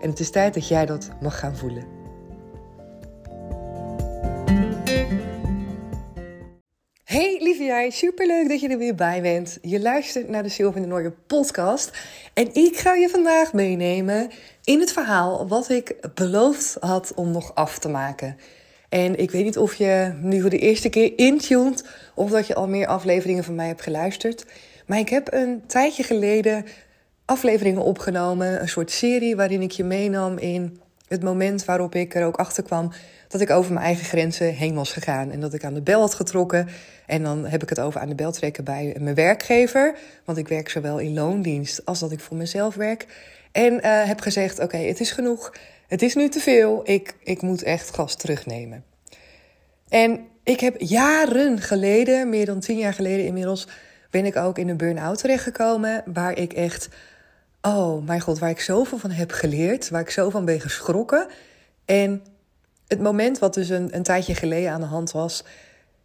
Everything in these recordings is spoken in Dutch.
En het is tijd dat jij dat mag gaan voelen. Hey lieve jij, superleuk dat je er weer bij bent. Je luistert naar de Sylvie de Nooie podcast. En ik ga je vandaag meenemen in het verhaal wat ik beloofd had om nog af te maken. En ik weet niet of je nu voor de eerste keer intuned of dat je al meer afleveringen van mij hebt geluisterd. Maar ik heb een tijdje geleden afleveringen opgenomen. Een soort serie waarin ik je meenam in het moment waarop ik er ook achter kwam dat ik over mijn eigen grenzen heen was gegaan. En dat ik aan de bel had getrokken. En dan heb ik het over aan de bel trekken bij mijn werkgever. Want ik werk zowel in loondienst als dat ik voor mezelf werk. En uh, heb gezegd: Oké, het is genoeg. Het is nu te veel. Ik, ik moet echt gas terugnemen. En ik heb jaren geleden, meer dan tien jaar geleden inmiddels, ben ik ook in een burn-out terechtgekomen. Waar ik echt oh mijn god, waar ik zoveel van heb geleerd, waar ik zo van ben geschrokken. En het moment wat dus een, een tijdje geleden aan de hand was,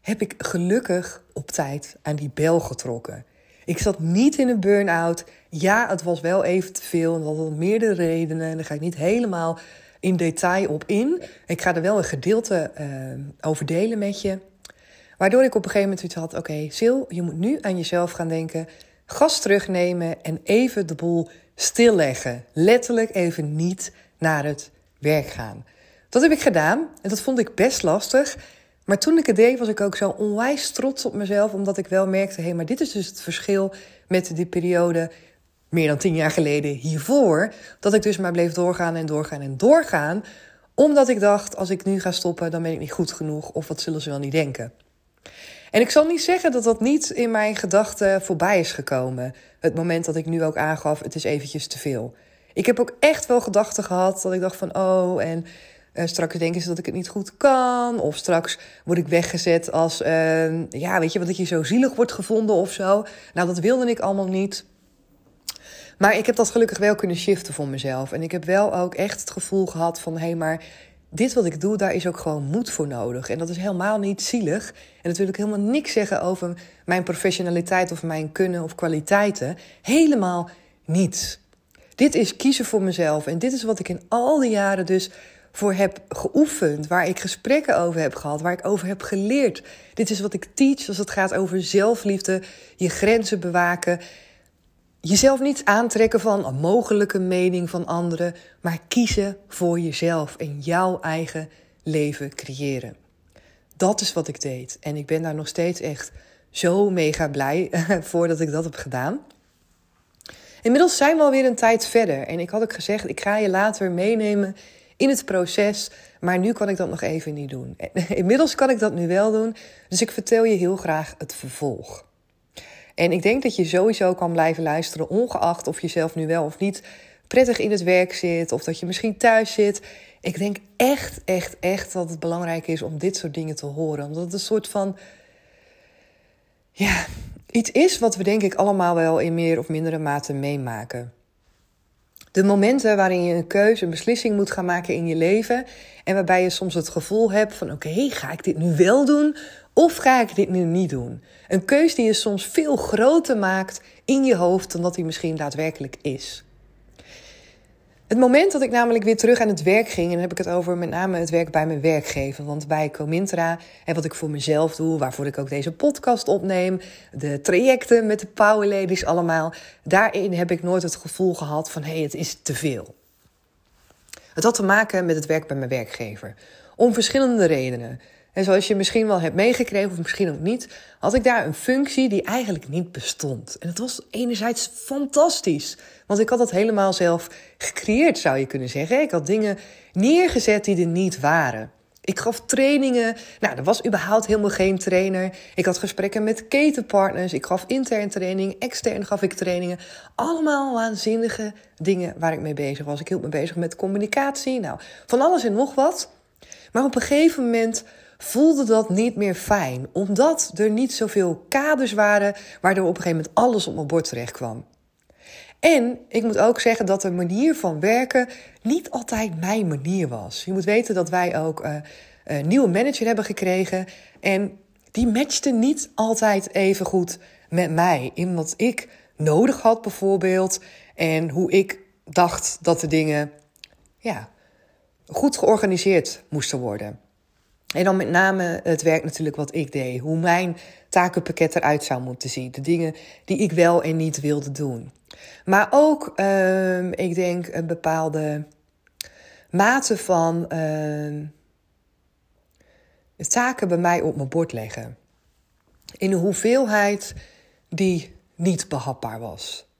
heb ik gelukkig op tijd aan die bel getrokken. Ik zat niet in een burn-out. Ja, het was wel even te veel en dat had meerdere redenen. En daar ga ik niet helemaal in detail op in. Ik ga er wel een gedeelte uh, over delen met je. Waardoor ik op een gegeven moment iets had: oké, okay, Sil, je moet nu aan jezelf gaan denken. Gas terugnemen en even de boel stilleggen. Letterlijk even niet naar het werk gaan. Dat heb ik gedaan en dat vond ik best lastig. Maar toen ik het deed, was ik ook zo onwijs trots op mezelf, omdat ik wel merkte: hé, hey, maar dit is dus het verschil met die periode meer dan tien jaar geleden hiervoor. Dat ik dus maar bleef doorgaan en doorgaan en doorgaan. Omdat ik dacht: als ik nu ga stoppen, dan ben ik niet goed genoeg. Of wat zullen ze wel niet denken? En ik zal niet zeggen dat dat niet in mijn gedachten voorbij is gekomen. Het moment dat ik nu ook aangaf, het is eventjes te veel. Ik heb ook echt wel gedachten gehad dat ik dacht van, oh, en uh, straks denken ze dat ik het niet goed kan. Of straks word ik weggezet als, uh, ja, weet je, wat dat je zo zielig wordt gevonden of zo. Nou, dat wilde ik allemaal niet. Maar ik heb dat gelukkig wel kunnen shiften voor mezelf. En ik heb wel ook echt het gevoel gehad van, hé, hey, maar dit wat ik doe, daar is ook gewoon moed voor nodig. En dat is helemaal niet zielig. En natuurlijk helemaal niks zeggen over mijn professionaliteit of mijn kunnen of kwaliteiten. Helemaal niets. Dit is kiezen voor mezelf. En dit is wat ik in al die jaren dus voor heb geoefend. Waar ik gesprekken over heb gehad. Waar ik over heb geleerd. Dit is wat ik teach als het gaat over zelfliefde. Je grenzen bewaken. Jezelf niet aantrekken van een mogelijke mening van anderen, maar kiezen voor jezelf en jouw eigen leven creëren. Dat is wat ik deed. En ik ben daar nog steeds echt zo mega blij voor dat ik dat heb gedaan. Inmiddels zijn we alweer een tijd verder. En ik had ook gezegd, ik ga je later meenemen in het proces. Maar nu kan ik dat nog even niet doen. Inmiddels kan ik dat nu wel doen. Dus ik vertel je heel graag het vervolg. En ik denk dat je sowieso kan blijven luisteren, ongeacht of je zelf nu wel of niet prettig in het werk zit of dat je misschien thuis zit. Ik denk echt, echt, echt dat het belangrijk is om dit soort dingen te horen. Omdat het een soort van. Ja, iets is wat we denk ik allemaal wel in meer of mindere mate meemaken. De momenten waarin je een keuze, een beslissing moet gaan maken in je leven. En waarbij je soms het gevoel hebt van oké, ga ik dit nu wel doen of ga ik dit nu niet doen? Een keus die je soms veel groter maakt in je hoofd dan dat die misschien daadwerkelijk is. Het moment dat ik namelijk weer terug aan het werk ging, en dan heb ik het over met name het werk bij mijn werkgever. Want bij Comintra, en wat ik voor mezelf doe, waarvoor ik ook deze podcast opneem, de trajecten met de Power Ladies allemaal, daarin heb ik nooit het gevoel gehad van hé, hey, het is te veel. Het had te maken met het werk bij mijn werkgever. Om verschillende redenen. En zoals je misschien wel hebt meegekregen, of misschien ook niet, had ik daar een functie die eigenlijk niet bestond. En het was enerzijds fantastisch, want ik had dat helemaal zelf gecreëerd, zou je kunnen zeggen. Ik had dingen neergezet die er niet waren. Ik gaf trainingen. Nou, er was überhaupt helemaal geen trainer. Ik had gesprekken met ketenpartners. Ik gaf intern training, extern gaf ik trainingen. Allemaal waanzinnige dingen waar ik mee bezig was. Ik hield me bezig met communicatie. Nou, van alles en nog wat. Maar op een gegeven moment voelde dat niet meer fijn, omdat er niet zoveel kaders waren waardoor op een gegeven moment alles op mijn bord terecht kwam. En ik moet ook zeggen dat de manier van werken niet altijd mijn manier was. Je moet weten dat wij ook uh, een nieuwe manager hebben gekregen. En die matchte niet altijd even goed met mij. In wat ik nodig had bijvoorbeeld. En hoe ik dacht dat de dingen ja, goed georganiseerd moesten worden. En dan met name het werk natuurlijk wat ik deed. Hoe mijn takenpakket eruit zou moeten zien. De dingen die ik wel en niet wilde doen. Maar ook, uh, ik denk, een bepaalde mate van uh, taken bij mij op mijn bord leggen. In een hoeveelheid die niet behapbaar was.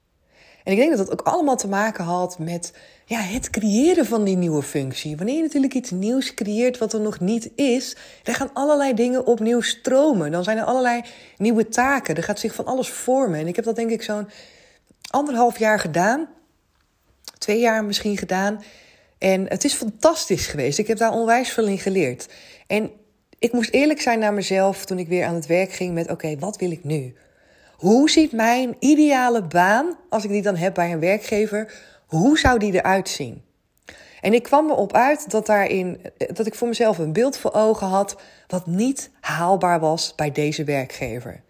En ik denk dat dat ook allemaal te maken had met ja, het creëren van die nieuwe functie. Wanneer je natuurlijk iets nieuws creëert wat er nog niet is, dan gaan allerlei dingen opnieuw stromen. Dan zijn er allerlei nieuwe taken. Er gaat zich van alles vormen. En ik heb dat denk ik zo'n anderhalf jaar gedaan. Twee jaar misschien gedaan. En het is fantastisch geweest. Ik heb daar onwijs veel in geleerd. En ik moest eerlijk zijn naar mezelf toen ik weer aan het werk ging met: oké, wat wil ik nu? Hoe ziet mijn ideale baan, als ik die dan heb bij een werkgever, hoe zou die eruit zien? En ik kwam erop uit dat, daarin, dat ik voor mezelf een beeld voor ogen had wat niet haalbaar was bij deze werkgever.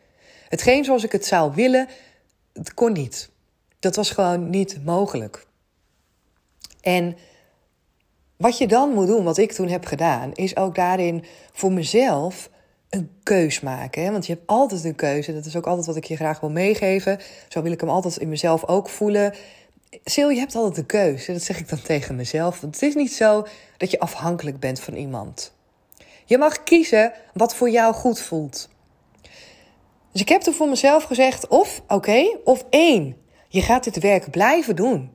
Hetgeen zoals ik het zou willen, het kon niet. Dat was gewoon niet mogelijk. En wat je dan moet doen, wat ik toen heb gedaan, is ook daarin voor mezelf een keus maken. Hè? Want je hebt altijd een keuze. Dat is ook altijd wat ik je graag wil meegeven. Zo wil ik hem altijd in mezelf ook voelen. Sil, je hebt altijd een keuze. Dat zeg ik dan tegen mezelf. Want het is niet zo dat je afhankelijk bent van iemand. Je mag kiezen wat voor jou goed voelt. Dus ik heb toen voor mezelf gezegd: of oké, of één. Je gaat dit werk blijven doen.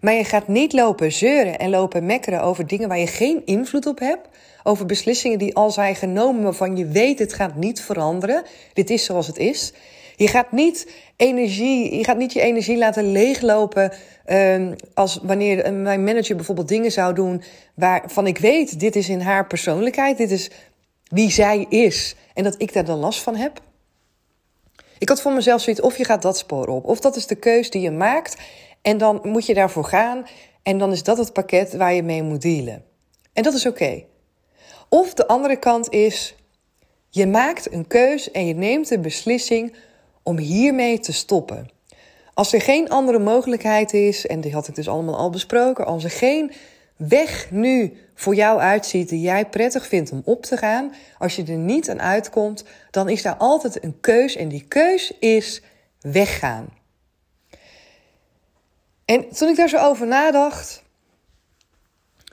Maar je gaat niet lopen zeuren en lopen mekkeren over dingen waar je geen invloed op hebt. Over beslissingen die al zijn genomen waarvan je weet het gaat niet veranderen. Dit is zoals het is. Je gaat niet, energie, je, gaat niet je energie laten leeglopen um, als wanneer mijn manager bijvoorbeeld dingen zou doen waarvan ik weet, dit is in haar persoonlijkheid, dit is wie zij is en dat ik daar dan last van heb. Ik had voor mezelf zoiets, of je gaat dat spoor op, of dat is de keus die je maakt en dan moet je daarvoor gaan en dan is dat het pakket waar je mee moet dealen. En dat is oké. Of de andere kant is, je maakt een keus en je neemt de beslissing om hiermee te stoppen. Als er geen andere mogelijkheid is, en die had ik dus allemaal al besproken, als er geen weg nu voor jou uitziet die jij prettig vindt om op te gaan, als je er niet aan uitkomt, dan is daar altijd een keus en die keus is weggaan. En toen ik daar zo over nadacht,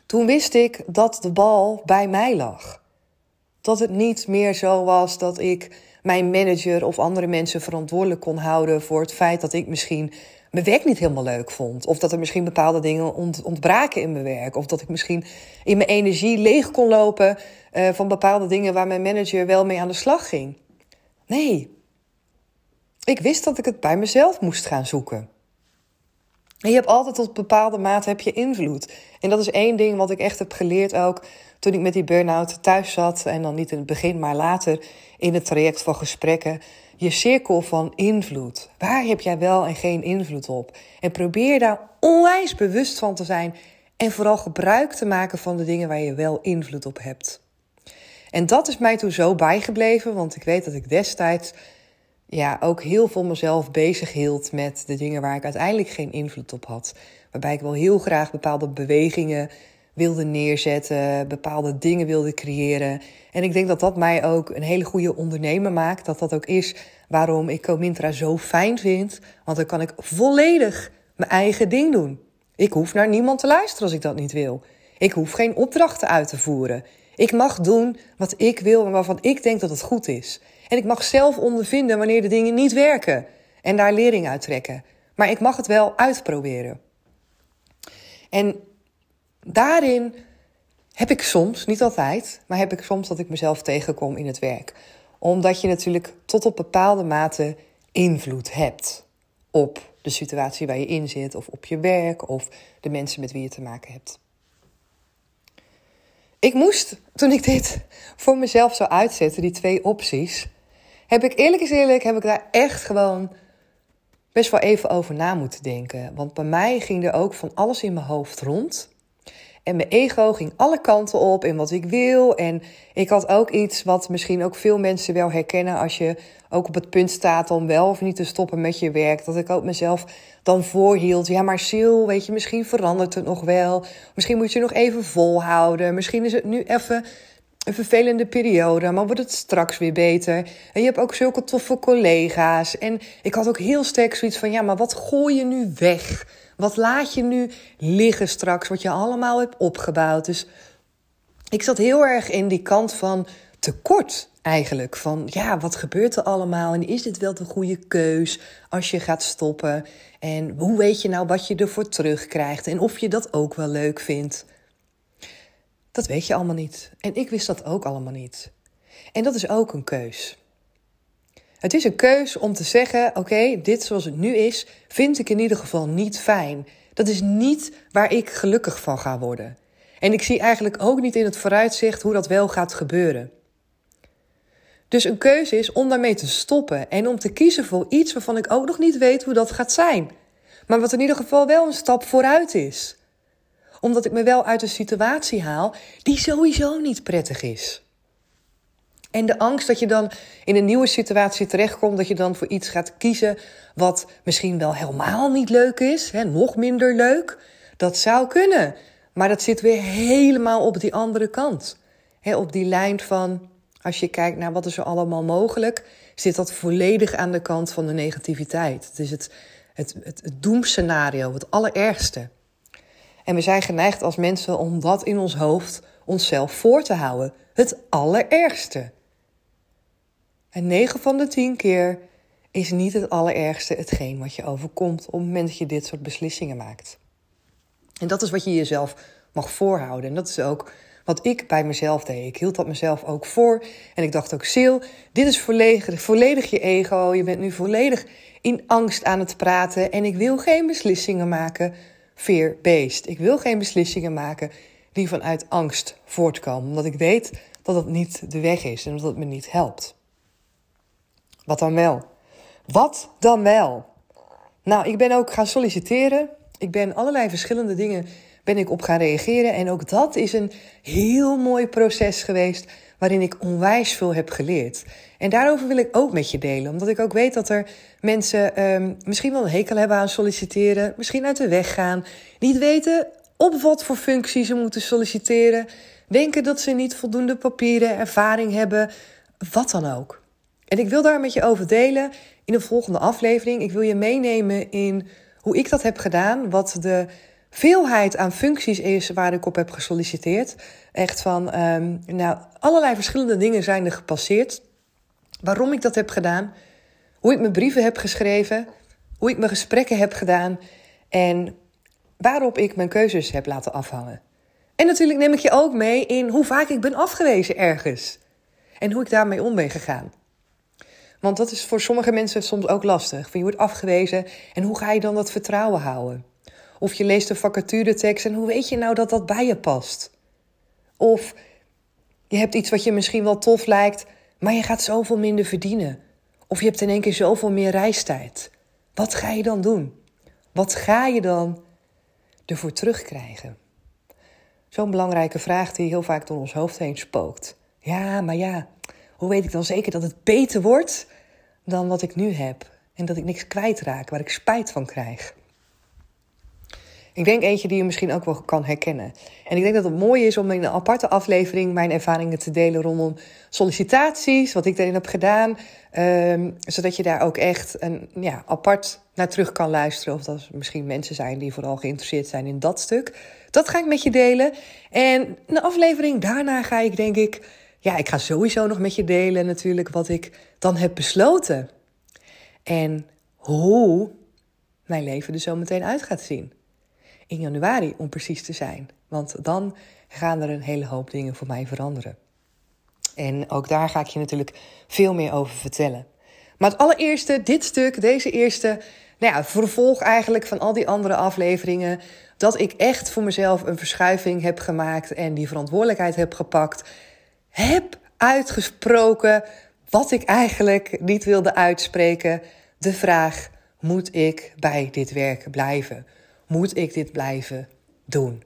toen wist ik dat de bal bij mij lag. Dat het niet meer zo was dat ik mijn manager of andere mensen verantwoordelijk kon houden voor het feit dat ik misschien mijn werk niet helemaal leuk vond. Of dat er misschien bepaalde dingen ontbraken in mijn werk. Of dat ik misschien in mijn energie leeg kon lopen uh, van bepaalde dingen waar mijn manager wel mee aan de slag ging. Nee. Ik wist dat ik het bij mezelf moest gaan zoeken. Je hebt altijd tot bepaalde mate heb je invloed. En dat is één ding wat ik echt heb geleerd ook toen ik met die burn-out thuis zat. En dan niet in het begin, maar later in het traject van gesprekken. Je cirkel van invloed. Waar heb jij wel en geen invloed op? En probeer daar onwijs bewust van te zijn. En vooral gebruik te maken van de dingen waar je wel invloed op hebt. En dat is mij toen zo bijgebleven, want ik weet dat ik destijds ja, ook heel veel mezelf bezig hield met de dingen waar ik uiteindelijk geen invloed op had. Waarbij ik wel heel graag bepaalde bewegingen wilde neerzetten, bepaalde dingen wilde creëren. En ik denk dat dat mij ook een hele goede ondernemer maakt. Dat dat ook is waarom ik Comintra zo fijn vind. Want dan kan ik volledig mijn eigen ding doen. Ik hoef naar niemand te luisteren als ik dat niet wil. Ik hoef geen opdrachten uit te voeren. Ik mag doen wat ik wil en waarvan ik denk dat het goed is. En ik mag zelf ondervinden wanneer de dingen niet werken en daar lering uit trekken. Maar ik mag het wel uitproberen. En daarin heb ik soms, niet altijd, maar heb ik soms dat ik mezelf tegenkom in het werk. Omdat je natuurlijk tot op bepaalde mate invloed hebt op de situatie waar je in zit, of op je werk, of de mensen met wie je te maken hebt. Ik moest, toen ik dit voor mezelf zou uitzetten, die twee opties, heb ik eerlijk is eerlijk, heb ik daar echt gewoon best wel even over na moeten denken. Want bij mij ging er ook van alles in mijn hoofd rond. En mijn ego ging alle kanten op in wat ik wil. En ik had ook iets wat misschien ook veel mensen wel herkennen als je ook op het punt staat om wel of niet te stoppen met je werk. Dat ik ook mezelf dan voorhield. Ja, maar Sil, weet je, misschien verandert het nog wel. Misschien moet je nog even volhouden. Misschien is het nu even een vervelende periode, maar wordt het straks weer beter. En je hebt ook zulke toffe collega's. En ik had ook heel sterk zoiets van: ja, maar wat gooi je nu weg? Wat laat je nu liggen straks, wat je allemaal hebt opgebouwd? Dus ik zat heel erg in die kant van tekort eigenlijk. Van ja, wat gebeurt er allemaal? En is dit wel de goede keus als je gaat stoppen? En hoe weet je nou wat je ervoor terugkrijgt? En of je dat ook wel leuk vindt? Dat weet je allemaal niet. En ik wist dat ook allemaal niet. En dat is ook een keus. Het is een keus om te zeggen: oké, dit zoals het nu is, vind ik in ieder geval niet fijn. Dat is niet waar ik gelukkig van ga worden. En ik zie eigenlijk ook niet in het vooruitzicht hoe dat wel gaat gebeuren. Dus een keuze is om daarmee te stoppen en om te kiezen voor iets waarvan ik ook nog niet weet hoe dat gaat zijn. Maar wat in ieder geval wel een stap vooruit is. Omdat ik me wel uit een situatie haal die sowieso niet prettig is. En de angst dat je dan in een nieuwe situatie terechtkomt, dat je dan voor iets gaat kiezen wat misschien wel helemaal niet leuk is, hè, nog minder leuk, dat zou kunnen. Maar dat zit weer helemaal op die andere kant. Op die lijn van, als je kijkt naar wat is er allemaal mogelijk, zit dat volledig aan de kant van de negativiteit. Het is het, het, het, het doemscenario, het allerergste. En we zijn geneigd als mensen om dat in ons hoofd onszelf voor te houden. Het allerergste. En 9 van de 10 keer is niet het allerergste hetgeen wat je overkomt op het moment dat je dit soort beslissingen maakt. En dat is wat je jezelf mag voorhouden. En dat is ook wat ik bij mezelf deed. Ik hield dat mezelf ook voor. En ik dacht ook, Sil, dit is volledig, volledig je ego. Je bent nu volledig in angst aan het praten. En ik wil geen beslissingen maken fear-based. Ik wil geen beslissingen maken die vanuit angst voortkomen. Omdat ik weet dat het niet de weg is en dat het me niet helpt. Wat dan wel? Wat dan wel? Nou, ik ben ook gaan solliciteren. Ik ben allerlei verschillende dingen ben ik op gaan reageren. En ook dat is een heel mooi proces geweest waarin ik onwijs veel heb geleerd. En daarover wil ik ook met je delen, omdat ik ook weet dat er mensen um, misschien wel een hekel hebben aan solliciteren, misschien uit de weg gaan, niet weten op wat voor functie ze moeten solliciteren, denken dat ze niet voldoende papieren, ervaring hebben, wat dan ook. En ik wil daar met je over delen in een volgende aflevering. Ik wil je meenemen in hoe ik dat heb gedaan, wat de veelheid aan functies is waar ik op heb gesolliciteerd. Echt van, um, nou, allerlei verschillende dingen zijn er gepasseerd. Waarom ik dat heb gedaan, hoe ik mijn brieven heb geschreven, hoe ik mijn gesprekken heb gedaan en waarop ik mijn keuzes heb laten afhangen. En natuurlijk neem ik je ook mee in hoe vaak ik ben afgewezen ergens en hoe ik daarmee om ben gegaan. Want dat is voor sommige mensen soms ook lastig. Je wordt afgewezen en hoe ga je dan dat vertrouwen houden? Of je leest een vacaturetekst en hoe weet je nou dat dat bij je past? Of je hebt iets wat je misschien wel tof lijkt, maar je gaat zoveel minder verdienen. Of je hebt in één keer zoveel meer reistijd. Wat ga je dan doen? Wat ga je dan ervoor terugkrijgen? Zo'n belangrijke vraag die heel vaak door ons hoofd heen spookt. Ja, maar ja, hoe weet ik dan zeker dat het beter wordt dan wat ik nu heb? En dat ik niks kwijtraak waar ik spijt van krijg? Ik denk eentje die je misschien ook wel kan herkennen. En ik denk dat het mooi is om in een aparte aflevering mijn ervaringen te delen rondom sollicitaties, wat ik daarin heb gedaan. Ehm, zodat je daar ook echt een, ja, apart naar terug kan luisteren. Of dat er misschien mensen zijn die vooral geïnteresseerd zijn in dat stuk. Dat ga ik met je delen. En een aflevering daarna ga ik denk ik, ja, ik ga sowieso nog met je delen natuurlijk wat ik dan heb besloten. En hoe mijn leven er zo meteen uit gaat zien. In januari, om precies te zijn. Want dan gaan er een hele hoop dingen voor mij veranderen. En ook daar ga ik je natuurlijk veel meer over vertellen. Maar het allereerste, dit stuk, deze eerste, nou ja, vervolg eigenlijk van al die andere afleveringen. Dat ik echt voor mezelf een verschuiving heb gemaakt en die verantwoordelijkheid heb gepakt. Heb uitgesproken wat ik eigenlijk niet wilde uitspreken. De vraag: moet ik bij dit werk blijven? Moet ik dit blijven doen?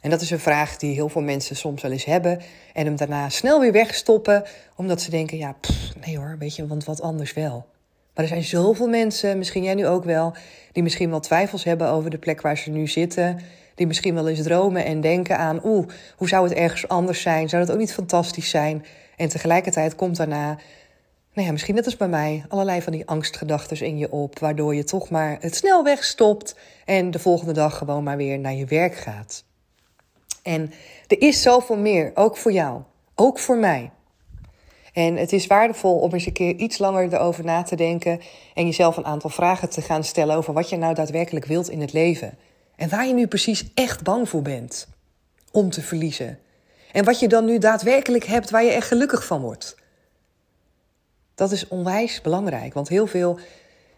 En dat is een vraag die heel veel mensen soms wel eens hebben. En hem daarna snel weer wegstoppen, omdat ze denken: ja, nee hoor, weet je, want wat anders wel. Maar er zijn zoveel mensen, misschien jij nu ook wel, die misschien wel twijfels hebben over de plek waar ze nu zitten. Die misschien wel eens dromen en denken aan: oeh, hoe zou het ergens anders zijn? Zou dat ook niet fantastisch zijn? En tegelijkertijd komt daarna nou ja, misschien net als bij mij, allerlei van die angstgedachten in je op, waardoor je toch maar het snel wegstopt en de volgende dag gewoon maar weer naar je werk gaat. En er is zoveel meer, ook voor jou, ook voor mij. En het is waardevol om eens een keer iets langer erover na te denken en jezelf een aantal vragen te gaan stellen over wat je nou daadwerkelijk wilt in het leven. En waar je nu precies echt bang voor bent om te verliezen. En wat je dan nu daadwerkelijk hebt waar je echt gelukkig van wordt. Dat is onwijs belangrijk, want heel veel,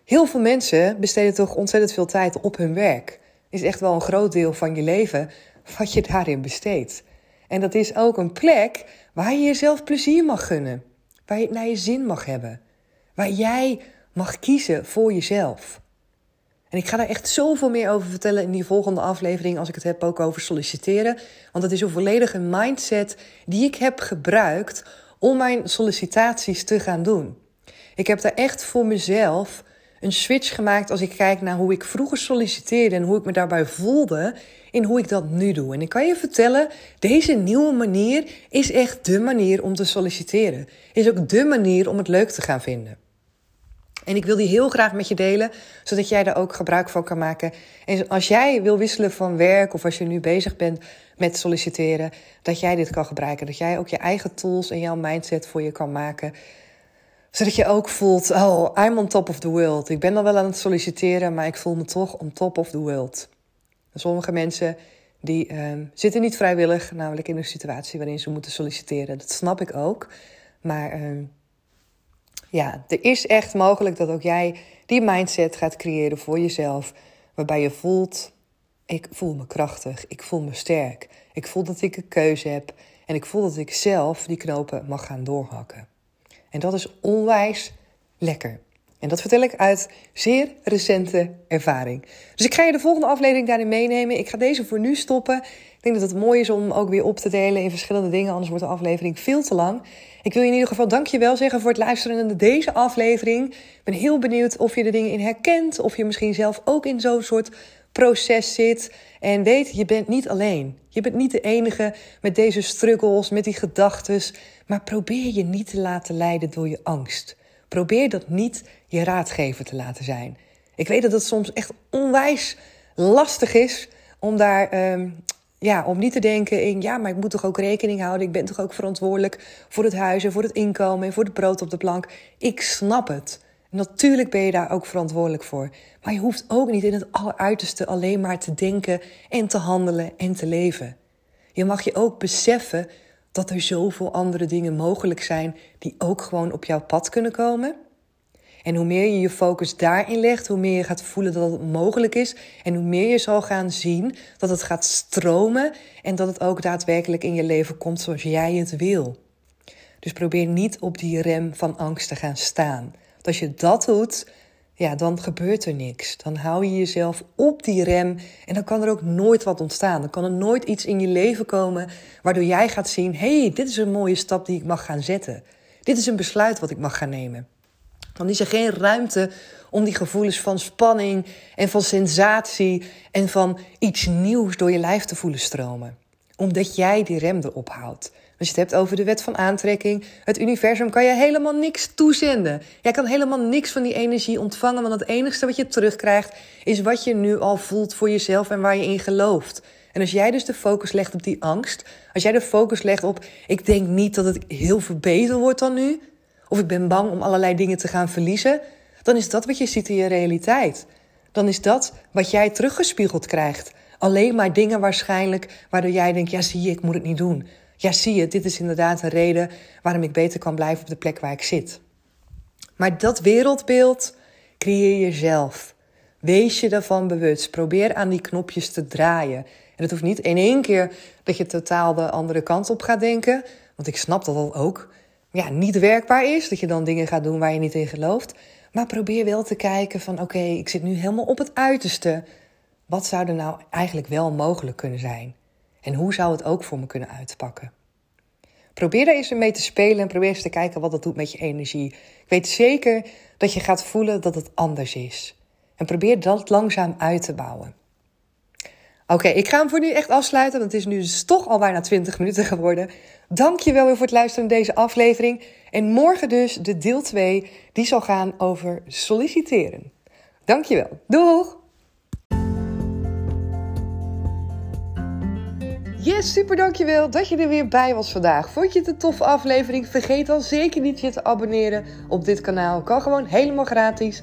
heel veel mensen besteden toch ontzettend veel tijd op hun werk. Is echt wel een groot deel van je leven wat je daarin besteedt. En dat is ook een plek waar je jezelf plezier mag gunnen, waar je het naar je zin mag hebben, waar jij mag kiezen voor jezelf. En ik ga daar echt zoveel meer over vertellen in die volgende aflevering als ik het heb ook over solliciteren. Want het is een volledige mindset die ik heb gebruikt om mijn sollicitaties te gaan doen. Ik heb daar echt voor mezelf een switch gemaakt als ik kijk naar hoe ik vroeger solliciteerde en hoe ik me daarbij voelde in hoe ik dat nu doe. En ik kan je vertellen, deze nieuwe manier is echt de manier om te solliciteren. Is ook de manier om het leuk te gaan vinden. En ik wil die heel graag met je delen, zodat jij daar ook gebruik van kan maken. En als jij wil wisselen van werk of als je nu bezig bent met solliciteren, dat jij dit kan gebruiken. Dat jij ook je eigen tools en jouw mindset voor je kan maken. Zodat je ook voelt, oh, I'm on top of the world. Ik ben al wel aan het solliciteren, maar ik voel me toch on top of the world. Sommige mensen die uh, zitten niet vrijwillig, namelijk in een situatie waarin ze moeten solliciteren. Dat snap ik ook. Maar uh, ja, er is echt mogelijk dat ook jij die mindset gaat creëren voor jezelf. Waarbij je voelt, ik voel me krachtig, ik voel me sterk. Ik voel dat ik een keuze heb en ik voel dat ik zelf die knopen mag gaan doorhakken. En dat is onwijs lekker. En dat vertel ik uit zeer recente ervaring. Dus ik ga je de volgende aflevering daarin meenemen. Ik ga deze voor nu stoppen. Denk dat het mooi is om ook weer op te delen in verschillende dingen. Anders wordt de aflevering veel te lang. Ik wil je in ieder geval dankjewel zeggen voor het luisteren naar deze aflevering. Ik ben heel benieuwd of je de dingen in herkent. Of je misschien zelf ook in zo'n soort proces zit. En weet, je bent niet alleen. Je bent niet de enige met deze struggles, met die gedachten. Maar probeer je niet te laten leiden door je angst. Probeer dat niet je raadgever te laten zijn. Ik weet dat het soms echt onwijs lastig is om daar. Um, ja, om niet te denken in, ja, maar ik moet toch ook rekening houden. Ik ben toch ook verantwoordelijk voor het huis en voor het inkomen en voor het brood op de plank. Ik snap het. Natuurlijk ben je daar ook verantwoordelijk voor. Maar je hoeft ook niet in het alleruiterste alleen maar te denken en te handelen en te leven. Je mag je ook beseffen dat er zoveel andere dingen mogelijk zijn die ook gewoon op jouw pad kunnen komen. En hoe meer je je focus daarin legt, hoe meer je gaat voelen dat het mogelijk is. En hoe meer je zal gaan zien dat het gaat stromen en dat het ook daadwerkelijk in je leven komt zoals jij het wil. Dus probeer niet op die rem van angst te gaan staan. Want als je dat doet, ja, dan gebeurt er niks. Dan hou je jezelf op die rem en dan kan er ook nooit wat ontstaan. Dan kan er nooit iets in je leven komen waardoor jij gaat zien: hé, hey, dit is een mooie stap die ik mag gaan zetten. Dit is een besluit wat ik mag gaan nemen. Dan is er geen ruimte om die gevoelens van spanning en van sensatie en van iets nieuws door je lijf te voelen stromen. Omdat jij die rem erop houdt. Als je het hebt over de wet van aantrekking, het universum kan je helemaal niks toezenden. Jij kan helemaal niks van die energie ontvangen, want het enige wat je terugkrijgt is wat je nu al voelt voor jezelf en waar je in gelooft. En als jij dus de focus legt op die angst, als jij de focus legt op ik denk niet dat het heel veel beter wordt dan nu, of ik ben bang om allerlei dingen te gaan verliezen, dan is dat wat je ziet in je realiteit. Dan is dat wat jij teruggespiegeld krijgt. Alleen maar dingen waarschijnlijk waardoor jij denkt: ja, zie je, ik moet het niet doen. Ja, zie je, dit is inderdaad een reden waarom ik beter kan blijven op de plek waar ik zit. Maar dat wereldbeeld creëer je zelf. Wees je daarvan bewust. Probeer aan die knopjes te draaien. En het hoeft niet in één keer dat je totaal de andere kant op gaat denken. Want ik snap dat dat ook ja, niet werkbaar is. Dat je dan dingen gaat doen waar je niet in gelooft. Maar probeer wel te kijken van oké, ik zit nu helemaal op het uiterste. Wat zou er nou eigenlijk wel mogelijk kunnen zijn? En hoe zou het ook voor me kunnen uitpakken? Probeer daar eens mee te spelen en probeer eens te kijken wat dat doet met je energie. Ik weet zeker dat je gaat voelen dat het anders is. En probeer dat langzaam uit te bouwen. Oké, ik ga hem voor nu echt afsluiten, want het is nu dus toch al bijna 20 minuten geworden. Dank je wel weer voor het luisteren naar deze aflevering. En morgen dus de deel 2, die zal gaan over solliciteren. Dank je wel. Doeg! Yes, super dankjewel dat je er weer bij was vandaag. Vond je het een toffe aflevering? Vergeet dan zeker niet je te abonneren op dit kanaal. Kan gewoon helemaal gratis.